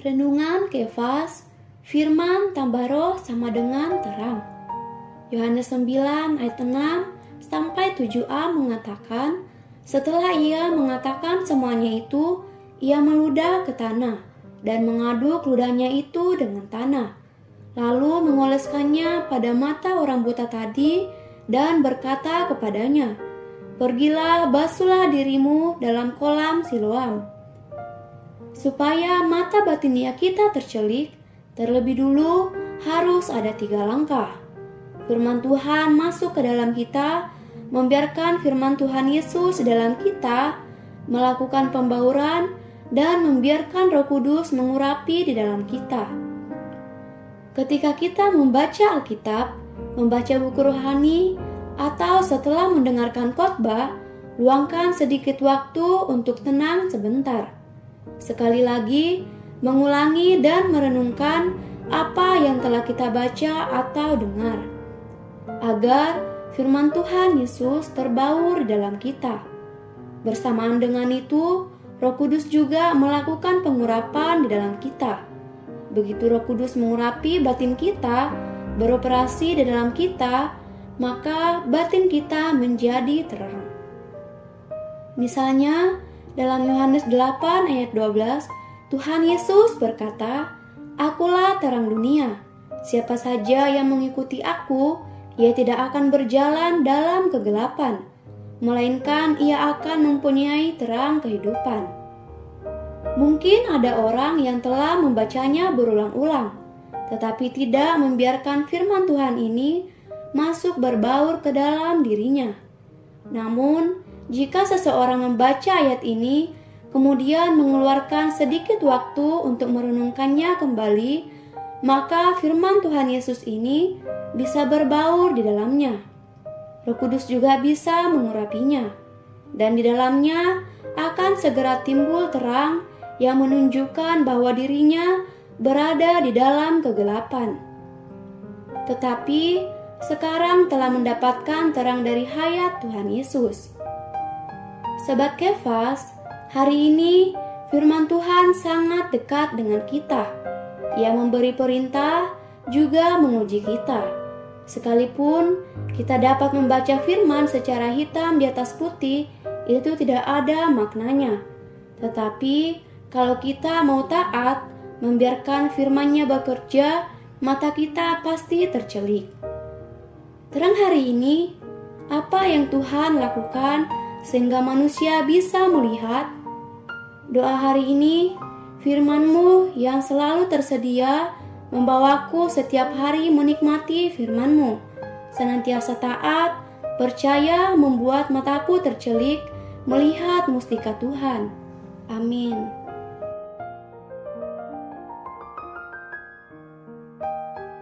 Renungan Kefas, firman tambah roh sama dengan terang. Yohanes 9 ayat 6 sampai 7a mengatakan, setelah ia mengatakan semuanya itu, ia meludah ke tanah dan mengaduk ludahnya itu dengan tanah. Lalu mengoleskannya pada mata orang buta tadi dan berkata kepadanya, Pergilah basuhlah dirimu dalam kolam Siloam Supaya mata batinia kita tercelik, terlebih dulu harus ada tiga langkah. Firman Tuhan masuk ke dalam kita, membiarkan firman Tuhan Yesus dalam kita, melakukan pembauran, dan membiarkan roh kudus mengurapi di dalam kita. Ketika kita membaca Alkitab, membaca buku rohani, atau setelah mendengarkan khotbah, luangkan sedikit waktu untuk tenang sebentar Sekali lagi, mengulangi dan merenungkan apa yang telah kita baca atau dengar, agar firman Tuhan Yesus terbaur dalam kita. Bersamaan dengan itu, Roh Kudus juga melakukan pengurapan di dalam kita. Begitu Roh Kudus mengurapi batin kita, beroperasi di dalam kita, maka batin kita menjadi terang. Misalnya, dalam Yohanes 8 ayat 12, Tuhan Yesus berkata, Akulah terang dunia. Siapa saja yang mengikuti aku, ia tidak akan berjalan dalam kegelapan, melainkan ia akan mempunyai terang kehidupan. Mungkin ada orang yang telah membacanya berulang-ulang, tetapi tidak membiarkan firman Tuhan ini masuk berbaur ke dalam dirinya. Namun, jika seseorang membaca ayat ini, kemudian mengeluarkan sedikit waktu untuk merenungkannya kembali, maka firman Tuhan Yesus ini bisa berbaur di dalamnya. Roh Kudus juga bisa mengurapinya, dan di dalamnya akan segera timbul terang yang menunjukkan bahwa dirinya berada di dalam kegelapan. Tetapi sekarang telah mendapatkan terang dari hayat Tuhan Yesus. Sobat Kefas, hari ini firman Tuhan sangat dekat dengan kita. Ia memberi perintah juga menguji kita. Sekalipun kita dapat membaca firman secara hitam di atas putih, itu tidak ada maknanya. Tetapi kalau kita mau taat, membiarkan firmannya bekerja, mata kita pasti tercelik. Terang hari ini, apa yang Tuhan lakukan sehingga manusia bisa melihat. Doa hari ini, firmanmu yang selalu tersedia membawaku setiap hari menikmati firmanmu. Senantiasa taat, percaya membuat mataku tercelik melihat mustika Tuhan. Amin.